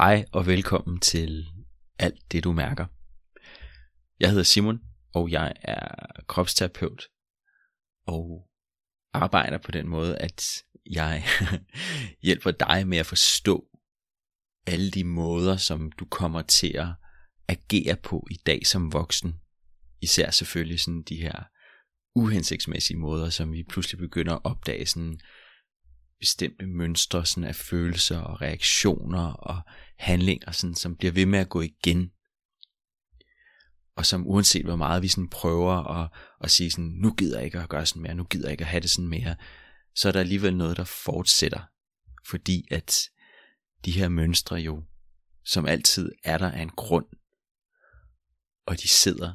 Hej og velkommen til Alt det du mærker. Jeg hedder Simon, og jeg er kropsterapeut og arbejder på den måde, at jeg hjælper dig med at forstå alle de måder, som du kommer til at agere på i dag som voksen. Især selvfølgelig sådan de her uhensigtsmæssige måder, som vi pludselig begynder at opdage sådan bestemte mønstre sådan af følelser og reaktioner og handlinger, sådan, som bliver ved med at gå igen. Og som uanset hvor meget vi sådan prøver at, at sige sådan, nu gider jeg ikke at gøre sådan mere, nu gider jeg ikke at have det sådan mere, så er der alligevel noget, der fortsætter. Fordi at de her mønstre jo, som altid er der af en grund, og de sidder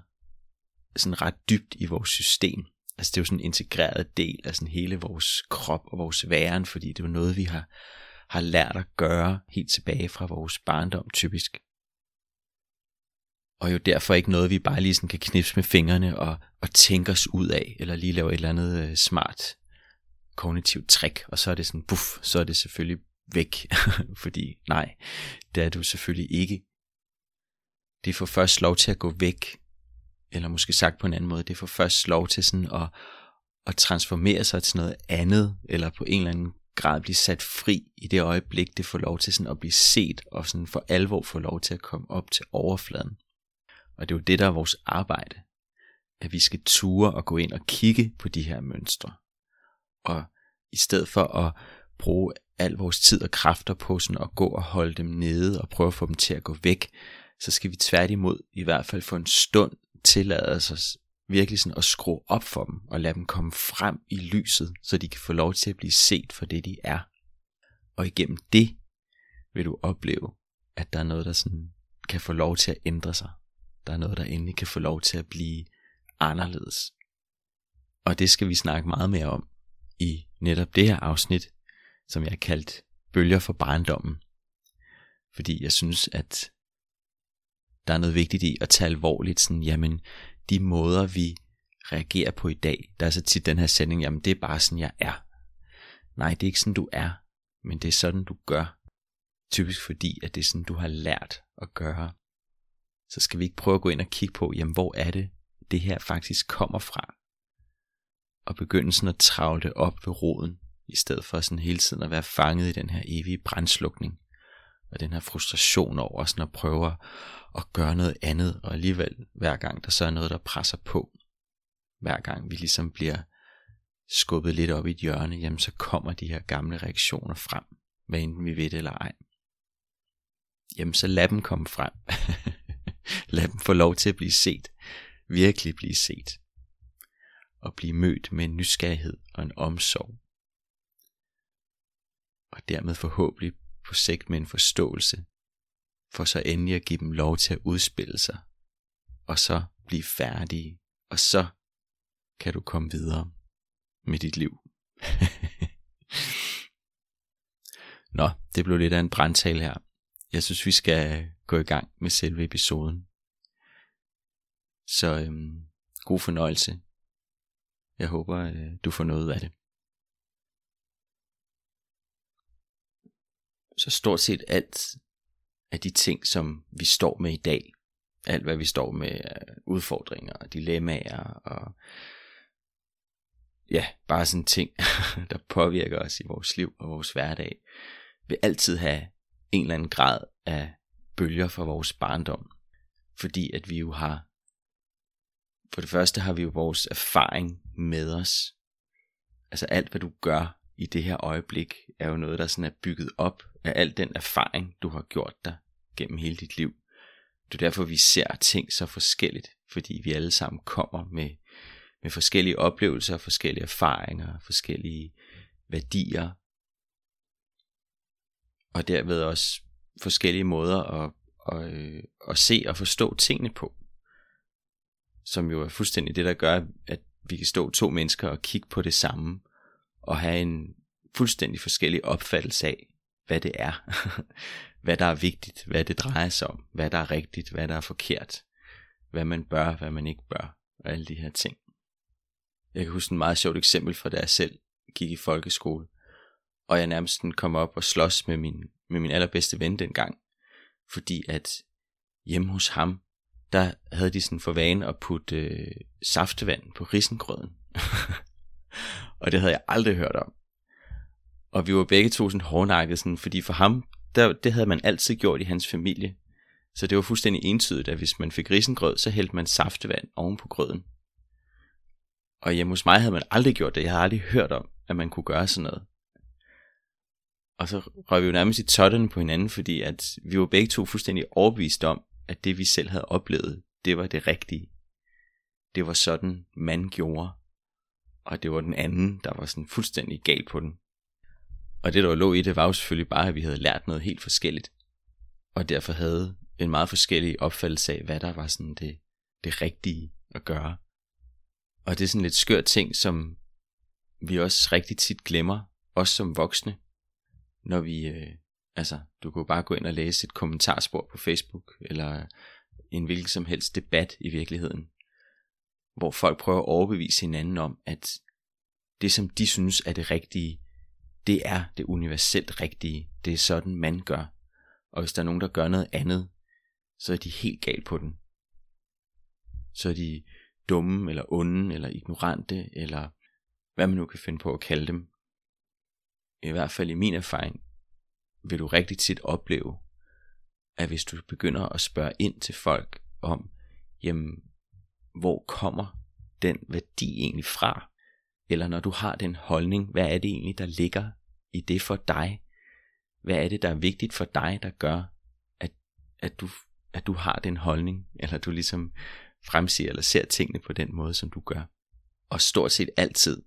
sådan ret dybt i vores system. Altså det er jo sådan en integreret del af sådan hele vores krop og vores væren, fordi det er jo noget, vi har, har lært at gøre helt tilbage fra vores barndom typisk. Og jo derfor ikke noget, vi bare lige sådan kan knipse med fingrene og, og tænke os ud af, eller lige lave et eller andet øh, smart kognitivt trick, og så er det sådan, buff, så er det selvfølgelig væk. fordi nej, det er du selvfølgelig ikke. Det får først lov til at gå væk, eller måske sagt på en anden måde, det får først lov til sådan at, at transformere sig til noget andet, eller på en eller anden grad blive sat fri i det øjeblik, det får lov til sådan at blive set, og sådan for alvor får lov til at komme op til overfladen. Og det er jo det, der er vores arbejde. At vi skal ture og gå ind og kigge på de her mønstre. Og i stedet for at bruge al vores tid og kræfter på sådan at gå og holde dem nede og prøve at få dem til at gå væk, så skal vi tværtimod i hvert fald for en stund tillade os virkelig sådan at skrue op for dem og lade dem komme frem i lyset, så de kan få lov til at blive set for det, de er. Og igennem det vil du opleve, at der er noget, der sådan kan få lov til at ændre sig. Der er noget, der endelig kan få lov til at blive anderledes. Og det skal vi snakke meget mere om i netop det her afsnit, som jeg har kaldt Bølger for barndommen. Fordi jeg synes, at der er noget vigtigt i at tage alvorligt, sådan, jamen, de måder, vi reagerer på i dag, der er så tit den her sætning, jamen, det er bare sådan, jeg er. Nej, det er ikke sådan, du er, men det er sådan, du gør. Typisk fordi, at det er sådan, du har lært at gøre. Så skal vi ikke prøve at gå ind og kigge på, jamen, hvor er det, det her faktisk kommer fra. Og begynde sådan at travle det op ved roden, i stedet for sådan hele tiden at være fanget i den her evige brændslukning og den her frustration over sådan at prøve at gøre noget andet, og alligevel hver gang der så er noget, der presser på, hver gang vi ligesom bliver skubbet lidt op i et hjørne, jamen så kommer de her gamle reaktioner frem, hvad enten vi ved det eller ej. Jamen så lad dem komme frem. lad dem få lov til at blive set. Virkelig blive set. Og blive mødt med en nysgerrighed og en omsorg. Og dermed forhåbentlig på sigt med en forståelse, for så endelig at give dem lov til at udspille sig, og så blive færdige, og så kan du komme videre med dit liv. Nå, det blev lidt af en brandtal her. Jeg synes, vi skal gå i gang med selve episoden. Så øhm, god fornøjelse. Jeg håber, øh, du får noget af det. så stort set alt af de ting, som vi står med i dag, alt hvad vi står med udfordringer og dilemmaer og ja, bare sådan ting, der påvirker os i vores liv og vores hverdag, vil altid have en eller anden grad af bølger fra vores barndom. Fordi at vi jo har, for det første har vi jo vores erfaring med os. Altså alt hvad du gør i det her øjeblik, er jo noget, der sådan er bygget op af al den erfaring, du har gjort dig gennem hele dit liv. Det er derfor, vi ser ting så forskelligt, fordi vi alle sammen kommer med, med forskellige oplevelser, forskellige erfaringer, forskellige værdier, og derved også forskellige måder at, at, øh, at se og forstå tingene på. Som jo er fuldstændig det, der gør, at vi kan stå to mennesker og kigge på det samme, og have en fuldstændig forskellig opfattelse af, hvad det er, hvad der er vigtigt, hvad det drejer sig om, hvad der er rigtigt, hvad der er forkert, hvad man bør, hvad man ikke bør, og alle de her ting. Jeg kan huske en meget sjovt eksempel fra da jeg selv gik i folkeskole, og jeg nærmest kom op og slås med min, med min allerbedste ven dengang, fordi at hjemme hos ham, der havde de sådan for vane at putte øh, saftevand på risengrøden. og det havde jeg aldrig hørt om. Og vi var begge to sådan hårdnakket, sådan, fordi for ham, der, det havde man altid gjort i hans familie. Så det var fuldstændig entydigt, at hvis man fik risengrød, så hældte man saftevand oven på grøden. Og hjemme hos mig havde man aldrig gjort det. Jeg havde aldrig hørt om, at man kunne gøre sådan noget. Og så røg vi jo nærmest i totterne på hinanden, fordi at vi var begge to fuldstændig overbevist om, at det vi selv havde oplevet, det var det rigtige. Det var sådan, man gjorde. Og det var den anden, der var sådan fuldstændig gal på den. Og det, der lå i det, var jo selvfølgelig bare, at vi havde lært noget helt forskelligt. Og derfor havde en meget forskellig opfattelse af, hvad der var sådan det, det rigtige at gøre. Og det er sådan lidt skør ting, som vi også rigtig tit glemmer, også som voksne, når vi, øh, altså, du kan jo bare gå ind og læse et kommentarspor på Facebook, eller en hvilken som helst debat i virkeligheden, hvor folk prøver at overbevise hinanden om, at det som de synes er det rigtige, det er det universelt rigtige. Det er sådan, man gør. Og hvis der er nogen, der gør noget andet, så er de helt galt på den. Så er de dumme, eller onde, eller ignorante, eller hvad man nu kan finde på at kalde dem. I hvert fald i min erfaring, vil du rigtig tit opleve, at hvis du begynder at spørge ind til folk om, jamen, hvor kommer den værdi egentlig fra? Eller når du har den holdning, hvad er det egentlig, der ligger i det for dig? Hvad er det, der er vigtigt for dig, der gør, at, at, du, at du har den holdning? Eller du ligesom fremsiger eller ser tingene på den måde, som du gør. Og stort set altid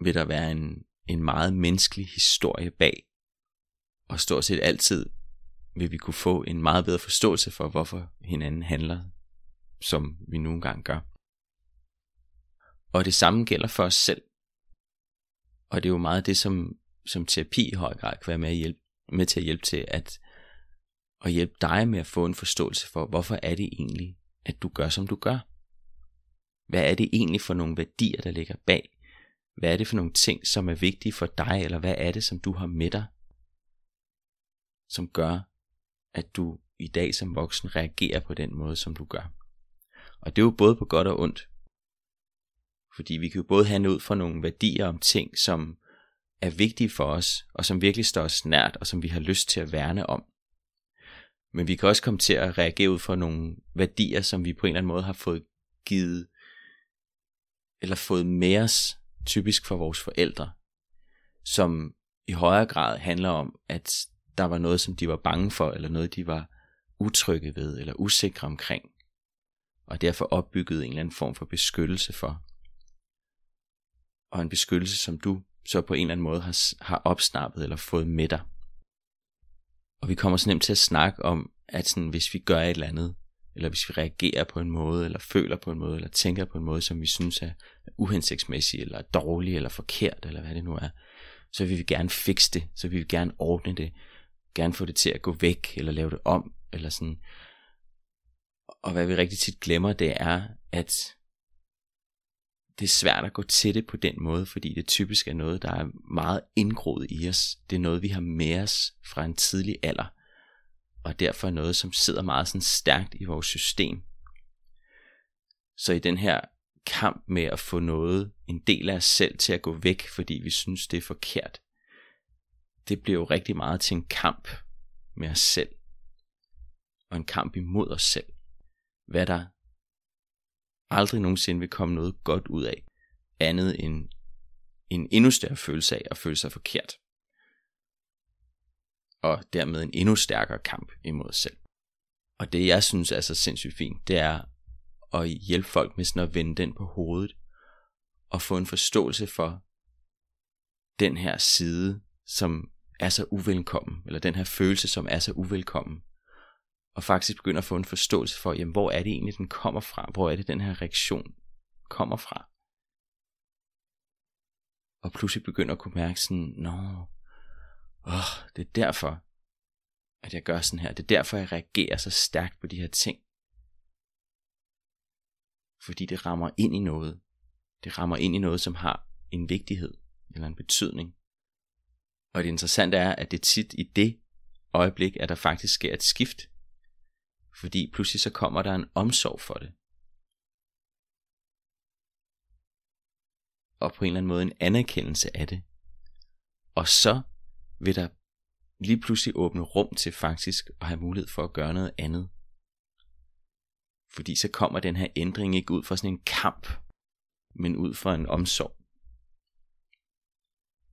vil der være en, en meget menneskelig historie bag. Og stort set altid vil vi kunne få en meget bedre forståelse for, hvorfor hinanden handler, som vi nogle gange gør. Og det samme gælder for os selv. Og det er jo meget det, som, som terapi i høj grad kan være med, at hjælpe, med til at hjælpe til, at, at hjælpe dig med at få en forståelse for, hvorfor er det egentlig, at du gør, som du gør? Hvad er det egentlig for nogle værdier, der ligger bag? Hvad er det for nogle ting, som er vigtige for dig, eller hvad er det, som du har med dig, som gør, at du i dag som voksen reagerer på den måde, som du gør? Og det er jo både på godt og ondt. Fordi vi kan jo både handle ud fra nogle værdier om ting, som er vigtige for os, og som virkelig står os nært, og som vi har lyst til at værne om. Men vi kan også komme til at reagere ud fra nogle værdier, som vi på en eller anden måde har fået givet, eller fået med os, typisk fra vores forældre, som i højere grad handler om, at der var noget, som de var bange for, eller noget, de var utrygge ved, eller usikre omkring, og derfor opbyggede en eller anden form for beskyttelse for. Og en beskyttelse, som du så på en eller anden måde har, har opsnappet eller fået med dig. Og vi kommer så nemt til at snakke om, at sådan, hvis vi gør et eller andet, eller hvis vi reagerer på en måde, eller føler på en måde, eller tænker på en måde, som vi synes er uhensigtsmæssig, eller dårlig, eller forkert, eller hvad det nu er, så vil vi gerne fikse det, så vil vi gerne ordne det, gerne få det til at gå væk, eller lave det om, eller sådan. Og hvad vi rigtig tit glemmer, det er, at det er svært at gå til det på den måde, fordi det typisk er noget, der er meget indgroet i os. Det er noget, vi har med os fra en tidlig alder, og derfor er noget, som sidder meget sådan stærkt i vores system. Så i den her kamp med at få noget, en del af os selv til at gå væk, fordi vi synes, det er forkert, det bliver jo rigtig meget til en kamp med os selv. Og en kamp imod os selv. Hvad der aldrig nogensinde vil komme noget godt ud af, andet end en endnu større følelse af at føle sig forkert. Og dermed en endnu stærkere kamp imod os selv. Og det jeg synes er så sindssygt fint, det er at hjælpe folk med sådan at vende den på hovedet, og få en forståelse for den her side, som er så uvelkommen, eller den her følelse, som er så uvelkommen, og faktisk begynder at få en forståelse for, jamen, hvor er det egentlig, den kommer fra? Hvor er det, den her reaktion kommer fra? Og pludselig begynder at kunne mærke sådan, nå, åh, det er derfor, at jeg gør sådan her. Det er derfor, jeg reagerer så stærkt på de her ting. Fordi det rammer ind i noget. Det rammer ind i noget, som har en vigtighed eller en betydning. Og det interessante er, at det tit i det øjeblik, at der faktisk sker et skift. Fordi pludselig så kommer der en omsorg for det. Og på en eller anden måde en anerkendelse af det. Og så vil der lige pludselig åbne rum til faktisk at have mulighed for at gøre noget andet. Fordi så kommer den her ændring ikke ud fra sådan en kamp, men ud fra en omsorg,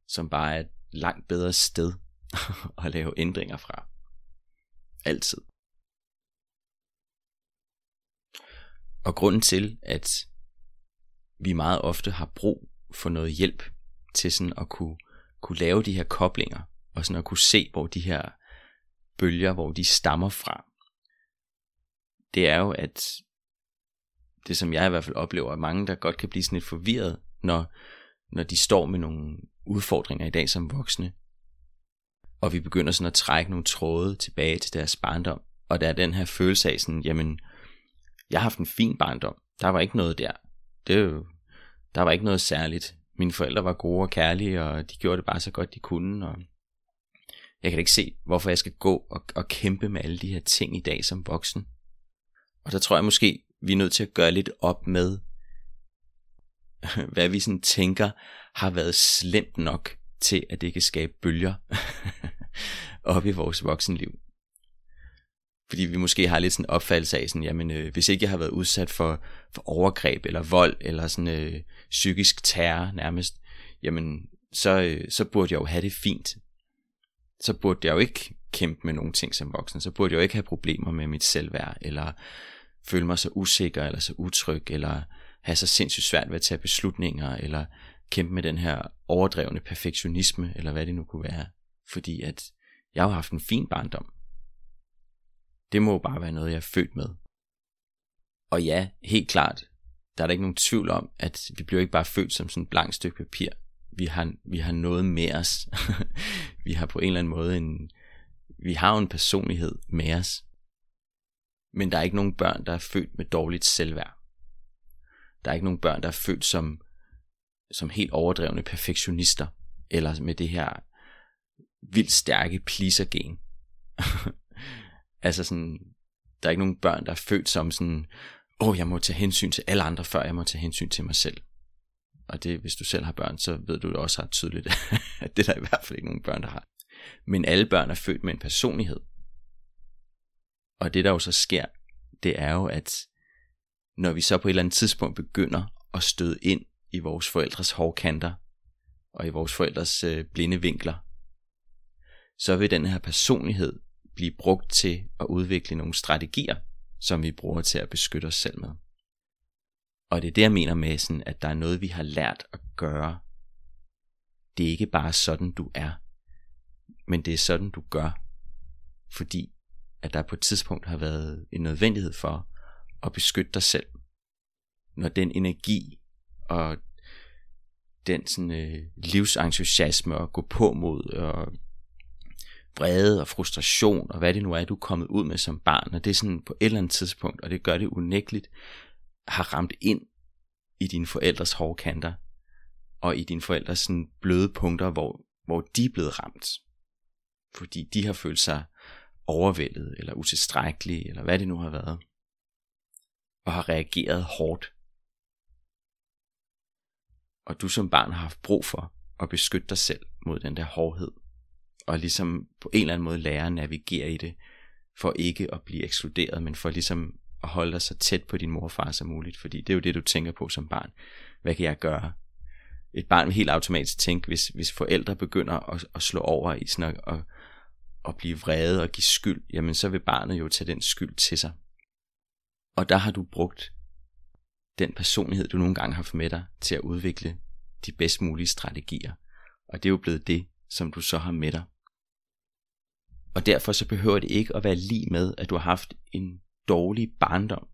som bare er et langt bedre sted at lave ændringer fra. Altid. Og grunden til, at vi meget ofte har brug for noget hjælp til sådan at kunne, kunne lave de her koblinger, og sådan at kunne se, hvor de her bølger, hvor de stammer fra, det er jo, at det som jeg i hvert fald oplever, at mange, der godt kan blive sådan lidt forvirret, når, når de står med nogle udfordringer i dag som voksne, og vi begynder sådan at trække nogle tråde tilbage til deres barndom, og der er den her følelse af sådan, jamen, jeg har haft en fin barndom, der var ikke noget der, det der var ikke noget særligt, mine forældre var gode og kærlige, og de gjorde det bare så godt de kunne, og jeg kan ikke se, hvorfor jeg skal gå og, og kæmpe med alle de her ting i dag som voksen. Og der tror jeg måske, vi er nødt til at gøre lidt op med, hvad vi sådan tænker har været slemt nok til, at det kan skabe bølger op i vores voksenliv. Fordi vi måske har lidt sådan en opfattelse af, sådan, jamen, øh, hvis ikke jeg har været udsat for, for overgreb eller vold eller sådan øh, psykisk terror nærmest, jamen, så, øh, så burde jeg jo have det fint. Så burde jeg jo ikke kæmpe med nogle ting som voksen. Så burde jeg jo ikke have problemer med mit selvværd, eller føle mig så usikker, eller så utryg, eller have så sindssygt svært ved at tage beslutninger, eller kæmpe med den her overdrevne perfektionisme, eller hvad det nu kunne være. Fordi at jeg har haft en fin barndom. Det må jo bare være noget, jeg er født med. Og ja, helt klart, der er der ikke nogen tvivl om, at vi bliver ikke bare født som sådan et blankt stykke papir. Vi har, vi har noget med os. vi har på en eller anden måde en, vi har jo en personlighed med os. Men der er ikke nogen børn, der er født med dårligt selvværd. Der er ikke nogen børn, der er født som, som helt overdrevne perfektionister, eller med det her vildt stærke pleaser-gen. altså sådan, der er ikke nogen børn, der er født som sådan, åh, oh, jeg må tage hensyn til alle andre, før jeg må tage hensyn til mig selv. Og det, hvis du selv har børn, så ved du det også ret tydeligt, at det er der i hvert fald ikke nogen børn, der har. Men alle børn er født med en personlighed. Og det der jo så sker, det er jo, at når vi så på et eller andet tidspunkt begynder at støde ind i vores forældres hårdkanter og i vores forældres øh, blinde vinkler, så vil den her personlighed blive brugt til at udvikle nogle strategier, som vi bruger til at beskytte os selv med. Og det er det, jeg mener med, sådan, at der er noget, vi har lært at gøre. Det er ikke bare sådan, du er, men det er sådan, du gør, fordi at der på et tidspunkt har været en nødvendighed for at beskytte dig selv. Når den energi og den sådan, øh, livsentusiasme og gå på mod og vrede og frustration og hvad det nu er, du er kommet ud med som barn, og det er sådan på et eller andet tidspunkt, og det gør det unægteligt, har ramt ind i dine forældres hårde kanter, og i dine forældres sådan bløde punkter, hvor, hvor de er blevet ramt. Fordi de har følt sig overvældet, eller utilstrækkelige, eller hvad det nu har været, og har reageret hårdt. Og du som barn har haft brug for at beskytte dig selv mod den der hårdhed, og ligesom på en eller anden måde lære at navigere i det, for ikke at blive ekskluderet, men for ligesom at holde dig så tæt på din mor og far som muligt, fordi det er jo det, du tænker på som barn. Hvad kan jeg gøre? Et barn vil helt automatisk tænke, hvis, hvis forældre begynder at, at slå over i sådan at, at, at blive vrede og give skyld, jamen så vil barnet jo tage den skyld til sig. Og der har du brugt den personlighed, du nogle gange har haft med dig, til at udvikle de bedst mulige strategier. Og det er jo blevet det, som du så har med dig. Og derfor så behøver det ikke at være lige med, at du har haft en dårlig barndom.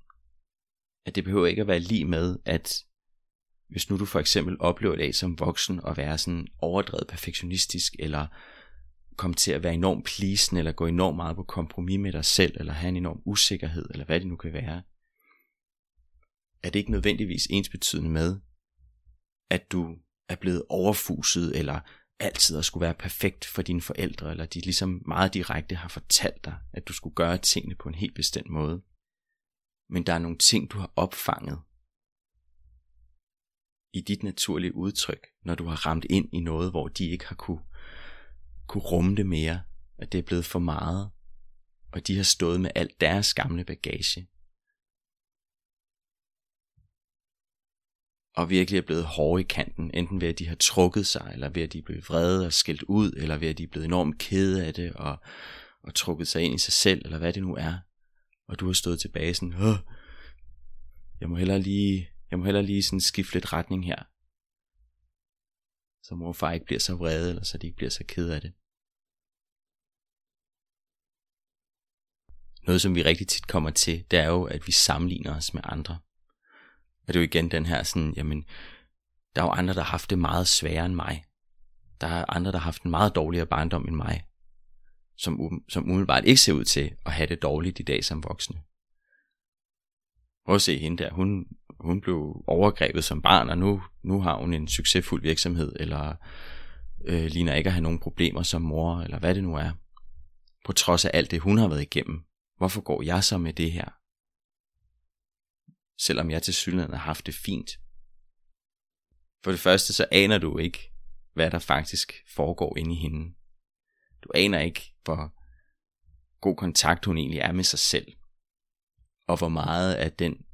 At det behøver ikke at være lige med, at hvis nu du for eksempel oplever det som voksen at være sådan overdrevet perfektionistisk, eller komme til at være enormt plisen, eller gå enormt meget på kompromis med dig selv, eller have en enorm usikkerhed, eller hvad det nu kan være, er det ikke nødvendigvis ensbetydende med, at du er blevet overfuset, eller altid at skulle være perfekt for dine forældre, eller de ligesom meget direkte har fortalt dig, at du skulle gøre tingene på en helt bestemt måde. Men der er nogle ting, du har opfanget i dit naturlige udtryk, når du har ramt ind i noget, hvor de ikke har kunne, kunne rumme det mere, at det er blevet for meget, og de har stået med alt deres gamle bagage. Og virkelig er blevet hårde i kanten, enten ved at de har trukket sig, eller ved at de er blevet vrede og skældt ud, eller ved at de er blevet enormt kede af det, og, og trukket sig ind i sig selv, eller hvad det nu er. Og du har stået tilbage sådan, Åh, jeg må hellere lige, jeg må hellere lige sådan skifte lidt retning her. Så mor og far ikke bliver så vrede, eller så de ikke bliver så kede af det. Noget, som vi rigtig tit kommer til, det er jo, at vi sammenligner os med andre. Og det er jo igen den her sådan, jamen, der er jo andre, der har haft det meget sværere end mig. Der er andre, der har haft en meget dårligere barndom end mig. Som, som umiddelbart ikke ser ud til at have det dårligt i dag som voksne. Prøv at se hende der, hun, hun blev overgrebet som barn, og nu, nu har hun en succesfuld virksomhed, eller øh, ligner ikke at have nogen problemer som mor, eller hvad det nu er. På trods af alt det, hun har været igennem. Hvorfor går jeg så med det her? Selvom jeg til synligheden har haft det fint. For det første så aner du ikke, hvad der faktisk foregår inde i hende. Du aner ikke, hvor god kontakt hun egentlig er med sig selv. Og hvor meget af den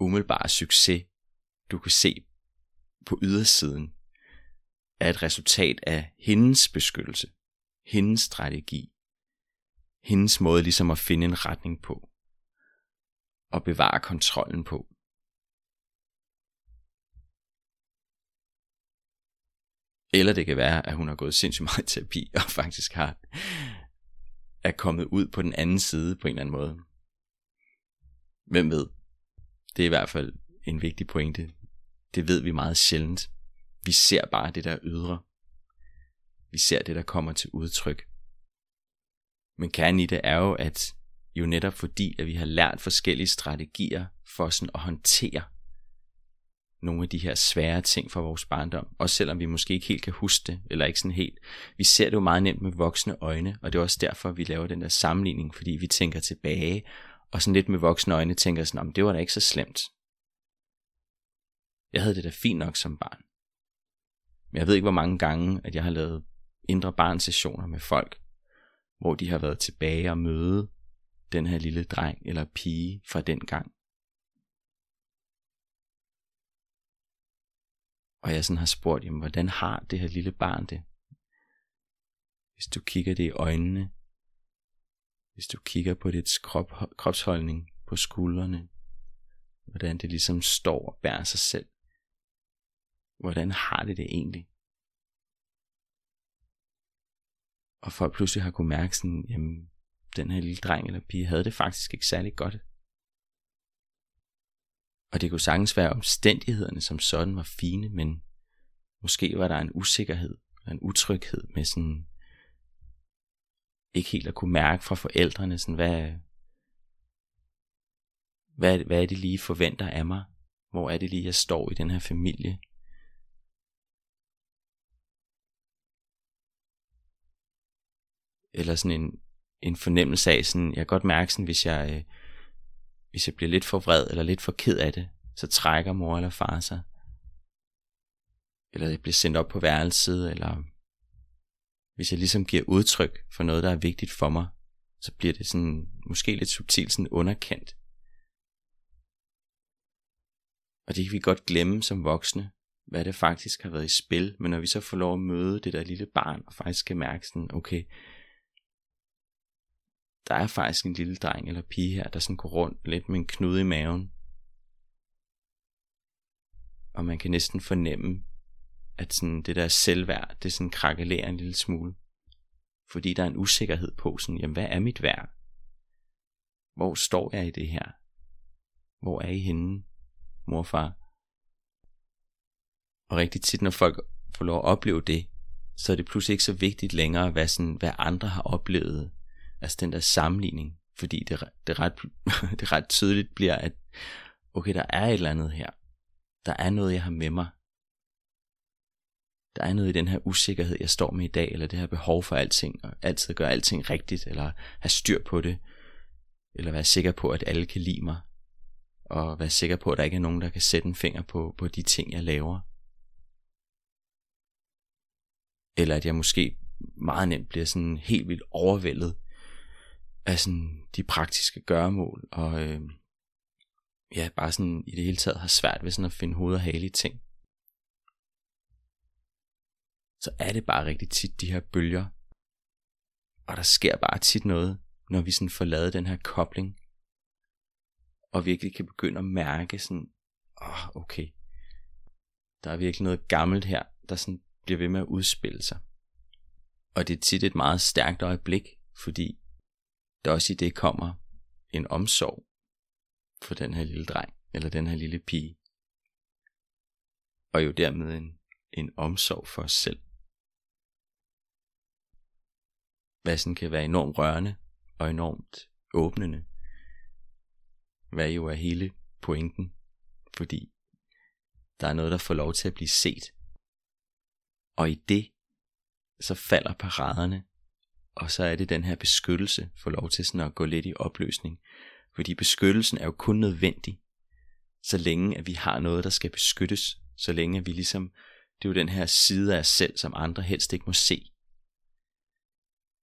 umiddelbare succes, du kan se på ydersiden, er et resultat af hendes beskyttelse, hendes strategi, hendes måde ligesom at finde en retning på, at bevare kontrollen på. Eller det kan være, at hun har gået sindssygt meget i terapi, og faktisk har er kommet ud på den anden side på en eller anden måde. Hvem ved? Det er i hvert fald en vigtig pointe. Det ved vi meget sjældent. Vi ser bare det der ydre. Vi ser det, der kommer til udtryk. Men kernen i det er jo, at jo netop fordi, at vi har lært forskellige strategier for sådan at håndtere nogle af de her svære ting fra vores barndom, også selvom vi måske ikke helt kan huske det, eller ikke sådan helt. Vi ser det jo meget nemt med voksne øjne, og det er også derfor, vi laver den der sammenligning, fordi vi tænker tilbage, og sådan lidt med voksne øjne tænker sådan, det var da ikke så slemt. Jeg havde det da fint nok som barn. Men jeg ved ikke, hvor mange gange, at jeg har lavet indre barnsessioner med folk, hvor de har været tilbage og møde den her lille dreng eller pige fra den gang. Og jeg sådan har spurgt, jamen, hvordan har det her lille barn det? Hvis du kigger det i øjnene, hvis du kigger på dets krop, kropsholdning på skuldrene, hvordan det ligesom står og bærer sig selv. Hvordan har det det egentlig? Og folk pludselig har kunne mærke sådan, jamen, den her lille dreng eller pige havde det faktisk ikke særlig godt. Og det kunne sagtens være, at omstændighederne som sådan var fine, men måske var der en usikkerhed og en utryghed med sådan, ikke helt at kunne mærke fra forældrene, sådan, hvad, hvad, hvad er det lige forventer af mig? Hvor er det lige, jeg står i den her familie? Eller sådan en, en fornemmelse af, sådan, jeg kan godt mærke, sådan, hvis jeg, øh, hvis jeg bliver lidt for vred eller lidt for ked af det, så trækker mor eller far sig. Eller jeg bliver sendt op på værelset, eller hvis jeg ligesom giver udtryk for noget, der er vigtigt for mig, så bliver det sådan, måske lidt subtilt sådan underkendt. Og det kan vi godt glemme som voksne, hvad det faktisk har været i spil, men når vi så får lov at møde det der lille barn, og faktisk kan mærke sådan, okay, der er faktisk en lille dreng eller pige her, der sådan går rundt lidt med en knude i maven. Og man kan næsten fornemme, at sådan det der selvværd, det sådan krakelerer en lille smule. Fordi der er en usikkerhed på sådan, jamen hvad er mit værd? Hvor står jeg i det her? Hvor er I henne, mor og far? Og rigtig tit, når folk får lov at opleve det, så er det pludselig ikke så vigtigt længere, hvad, sådan, hvad andre har oplevet. Altså den der sammenligning. Fordi det, det, ret, det ret tydeligt bliver, at okay, der er et eller andet her. Der er noget, jeg har med mig der er noget i den her usikkerhed, jeg står med i dag, eller det her behov for alting, og altid gøre alting rigtigt, eller have styr på det, eller være sikker på, at alle kan lide mig, og være sikker på, at der ikke er nogen, der kan sætte en finger på, på de ting, jeg laver. Eller at jeg måske meget nemt bliver sådan helt vildt overvældet af sådan de praktiske gøremål, og øh, ja, bare sådan i det hele taget har svært ved sådan at finde hoved og hale i ting. Så er det bare rigtig tit de her bølger, og der sker bare tit noget, når vi sådan får lavet den her kobling, og virkelig kan begynde at mærke sådan, åh, oh, okay, der er virkelig noget gammelt her, der sådan bliver ved med at udspille sig. Og det er tit et meget stærkt øjeblik, fordi der også i det kommer en omsorg for den her lille dreng, eller den her lille pige. Og jo dermed en, en omsorg for os selv. Hvad sådan kan være enormt rørende og enormt åbnende. Hvad jo er hele pointen, fordi der er noget, der får lov til at blive set. Og i det, så falder paraderne, og så er det den her beskyttelse, får lov til sådan at gå lidt i opløsning. Fordi beskyttelsen er jo kun nødvendig, så længe at vi har noget, der skal beskyttes, så længe at vi ligesom, det er jo den her side af os selv, som andre helst ikke må se.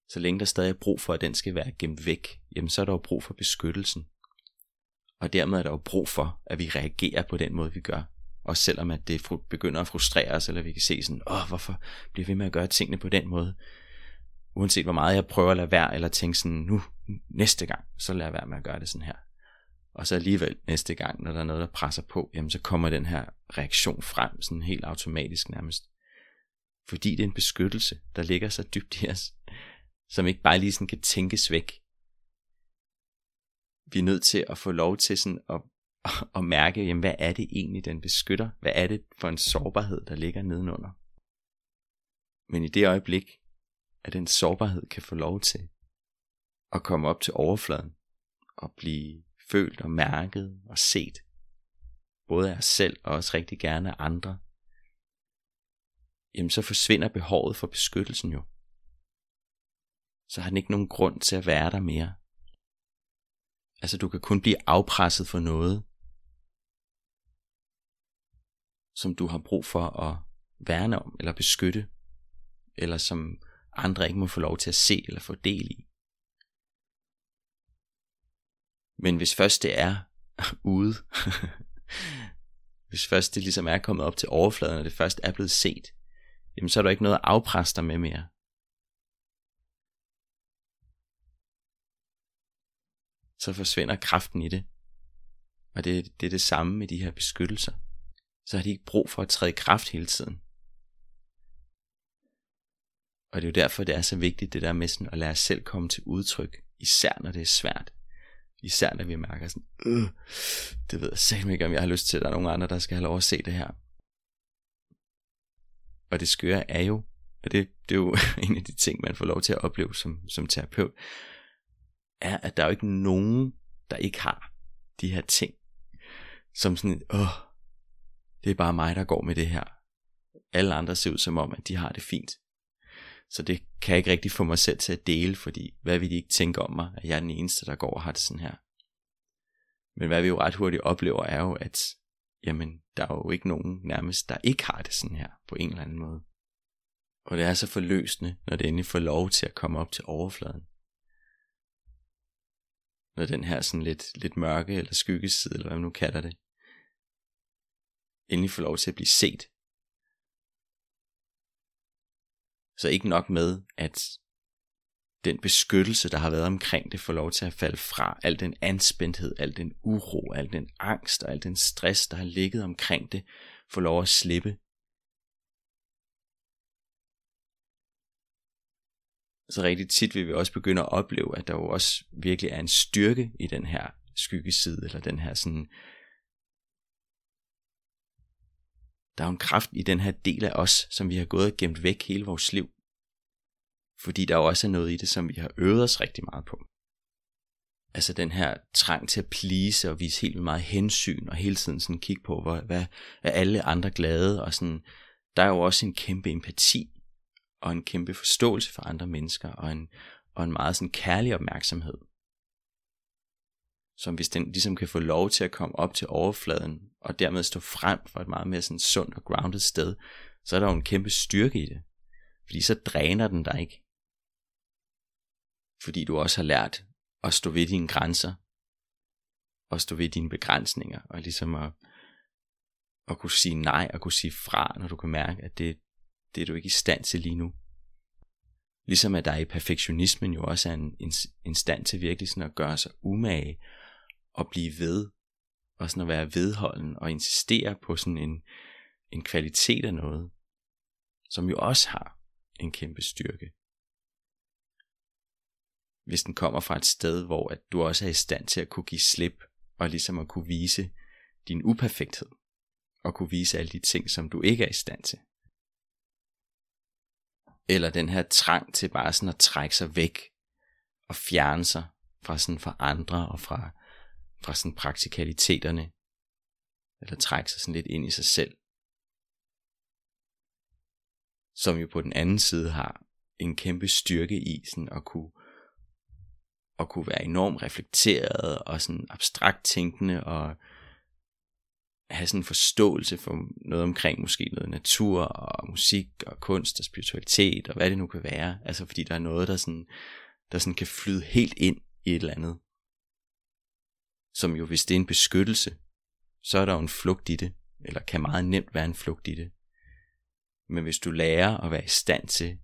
Så længe der stadig er brug for, at den skal være gemt væk, jamen så er der jo brug for beskyttelsen. Og dermed er der jo brug for, at vi reagerer på den måde, vi gør. Og selvom at det begynder at frustrere os, eller vi kan se sådan, åh, hvorfor bliver vi ved med at gøre tingene på den måde? Uanset hvor meget jeg prøver at lade være, eller tænke sådan, nu, næste gang, så lader jeg være med at gøre det sådan her. Og så alligevel næste gang, når der er noget, der presser på, jamen så kommer den her reaktion frem, sådan helt automatisk nærmest. Fordi det er en beskyttelse, der ligger så dybt i os, som ikke bare lige sådan kan tænkes væk. Vi er nødt til at få lov til sådan at, at mærke, jamen, hvad er det egentlig, den beskytter? Hvad er det for en sårbarhed, der ligger nedenunder? Men i det øjeblik, at den sårbarhed kan få lov til at komme op til overfladen og blive følt og mærket og set, både af os selv og også rigtig gerne af andre, jamen så forsvinder behovet for beskyttelsen jo. Så har den ikke nogen grund til at være der mere. Altså du kan kun blive afpresset for noget, som du har brug for at værne om eller beskytte, eller som andre ikke må få lov til at se eller få del i. Men hvis først det er ude, hvis først det ligesom er kommet op til overfladen, og det først er blevet set, jamen så er der ikke noget at afpresse dig med mere. så forsvinder kraften i det. Og det, det er det samme med de her beskyttelser. Så har de ikke brug for at træde i kraft hele tiden. Og det er jo derfor, det er så vigtigt, det der med sådan at lade os selv komme til udtryk, især når det er svært. Især når vi mærker sådan, øh, det ved jeg selv ikke, om jeg har lyst til, at der er nogen andre, der skal have lov at se det her. Og det skøre er jo, og det, det er jo en af de ting, man får lov til at opleve som, som terapeut, er, at der er jo ikke nogen, der ikke har de her ting, som sådan, åh, det er bare mig, der går med det her. Alle andre ser ud som om, at de har det fint. Så det kan jeg ikke rigtig få mig selv til at dele, fordi hvad vil de ikke tænke om mig, at jeg er den eneste, der går og har det sådan her. Men hvad vi jo ret hurtigt oplever, er jo, at jamen, der er jo ikke nogen nærmest, der ikke har det sådan her, på en eller anden måde. Og det er så forløsende, når det endelig får lov til at komme op til overfladen når den her sådan lidt, lidt mørke eller skyggeside, eller hvad man nu kalder det, endelig får lov til at blive set. Så ikke nok med, at den beskyttelse, der har været omkring det, får lov til at falde fra. Al den anspændthed, al den uro, al den angst og al den stress, der har ligget omkring det, får lov at slippe. så rigtig tit vil vi også begynde at opleve, at der jo også virkelig er en styrke i den her skyggeside, eller den her sådan, der er jo en kraft i den her del af os, som vi har gået og gemt væk hele vores liv. Fordi der jo også er noget i det, som vi har øvet os rigtig meget på. Altså den her trang til at please og vise helt meget hensyn, og hele tiden sådan kigge på, hvor, hvad er alle andre glade, og sådan der er jo også en kæmpe empati og en kæmpe forståelse for andre mennesker og en, og en meget sådan kærlig opmærksomhed. Som hvis den ligesom kan få lov til at komme op til overfladen og dermed stå frem for et meget mere sådan sundt og grounded sted, så er der jo en kæmpe styrke i det. Fordi så dræner den dig ikke. Fordi du også har lært at stå ved dine grænser, og stå ved dine begrænsninger, og ligesom at, at kunne sige nej, og kunne sige fra, når du kan mærke, at det, det er du ikke i stand til lige nu. Ligesom at der i perfektionismen jo også er en, en, en stand til virkelig sådan at gøre sig umage, og blive ved, og sådan at være vedholden, og insistere på sådan en, en kvalitet af noget, som jo også har en kæmpe styrke. Hvis den kommer fra et sted, hvor at du også er i stand til at kunne give slip, og ligesom at kunne vise din uperfekthed, og kunne vise alle de ting, som du ikke er i stand til. Eller den her trang til bare sådan at trække sig væk, og fjerne sig fra sådan fra andre, og fra, fra sådan praktikaliteterne, eller trække sig sådan lidt ind i sig selv som jo på den anden side har en kæmpe styrke i sådan at kunne at kunne være enormt reflekteret og sådan abstrakt tænkende og have sådan en forståelse for noget omkring måske noget natur og musik og kunst og spiritualitet og hvad det nu kan være. Altså fordi der er noget, der sådan, der sådan kan flyde helt ind i et eller andet. Som jo hvis det er en beskyttelse, så er der jo en flugt i det, eller kan meget nemt være en flugt i det. Men hvis du lærer at være i stand til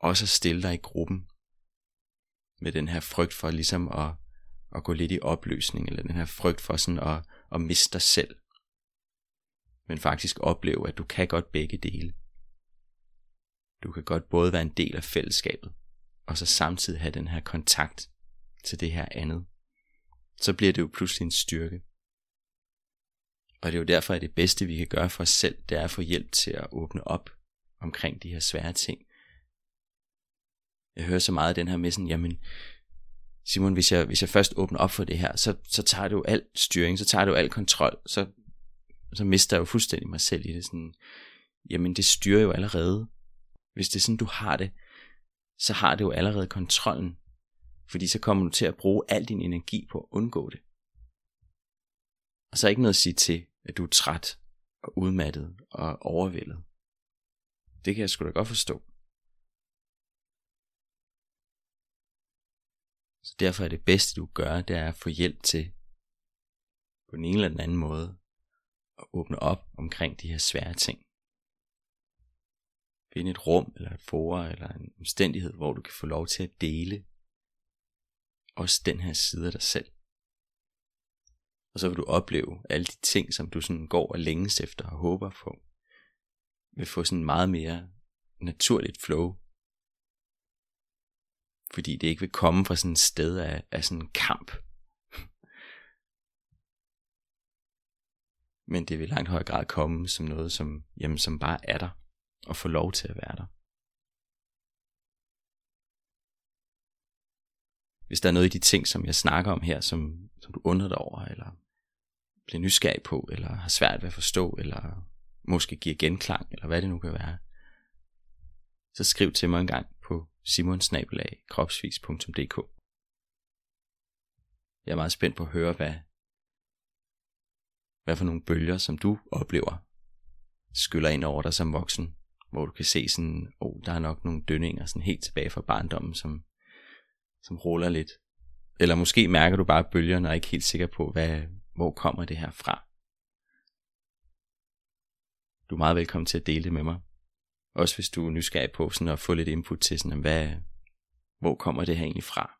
også at stille dig i gruppen med den her frygt for ligesom at, at gå lidt i opløsning, eller den her frygt for sådan at, at miste dig selv, men faktisk opleve, at du kan godt begge dele. Du kan godt både være en del af fællesskabet, og så samtidig have den her kontakt til det her andet. Så bliver det jo pludselig en styrke. Og det er jo derfor, at det bedste, vi kan gøre for os selv, det er at få hjælp til at åbne op omkring de her svære ting. Jeg hører så meget af den her med sådan, jamen, Simon, hvis jeg, hvis jeg først åbner op for det her, så, så tager du jo al styring, så tager du al kontrol, så, så mister jeg jo fuldstændig mig selv i det. Sådan, jamen, det styrer jo allerede. Hvis det er sådan, du har det, så har det jo allerede kontrollen. Fordi så kommer du til at bruge al din energi på at undgå det. Og så er ikke noget at sige til, at du er træt og udmattet og overvældet. Det kan jeg sgu da godt forstå. Så derfor er det bedste du gør, det er at få hjælp til på en eller anden måde at åbne op omkring de her svære ting. Find et rum eller et forum eller en omstændighed, hvor du kan få lov til at dele også den her side af dig selv. Og så vil du opleve alle de ting, som du sådan går og længes efter og håber på, vil få sådan meget mere naturligt flow. Fordi det ikke vil komme fra sådan et sted af, af sådan en kamp. Men det vil i langt højere grad komme som noget, som, jamen, som bare er der, og få lov til at være der. Hvis der er noget i de ting, som jeg snakker om her, som, som du undrer dig over, eller bliver nysgerrig på, eller har svært ved at forstå, eller måske giver genklang, eller hvad det nu kan være, så skriv til mig en gang på simonsnabelag.kropsvis.dk Jeg er meget spændt på at høre, hvad, hvad for nogle bølger, som du oplever, skyller ind over dig som voksen, hvor du kan se sådan, oh, der er nok nogle dønninger sådan helt tilbage fra barndommen, som, som ruller lidt. Eller måske mærker du bare bølgerne og er ikke helt sikker på, hvad, hvor kommer det her fra. Du er meget velkommen til at dele det med mig. Også hvis du er nysgerrig på sådan at få lidt input til, sådan, hvad, hvor kommer det her egentlig fra?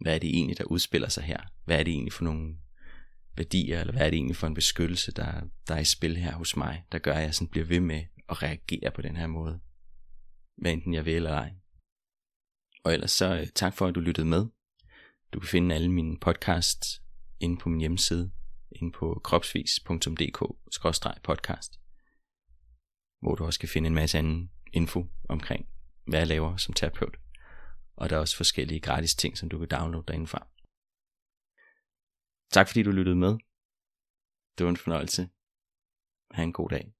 Hvad er det egentlig, der udspiller sig her? Hvad er det egentlig for nogle værdier, eller hvad er det egentlig for en beskyttelse, der, der er i spil her hos mig, der gør, at jeg sådan bliver ved med at reagere på den her måde, hvad enten jeg vil eller ej. Og ellers så øh, tak for, at du lyttede med. Du kan finde alle mine podcasts inde på min hjemmeside, inde på kropsvis.dk-podcast, hvor du også kan finde en masse anden info omkring, hvad jeg laver som terapeut. Og der er også forskellige gratis ting, som du kan downloade derindefra. Tak fordi du lyttede med. Det var en fornøjelse. Ha' en god dag.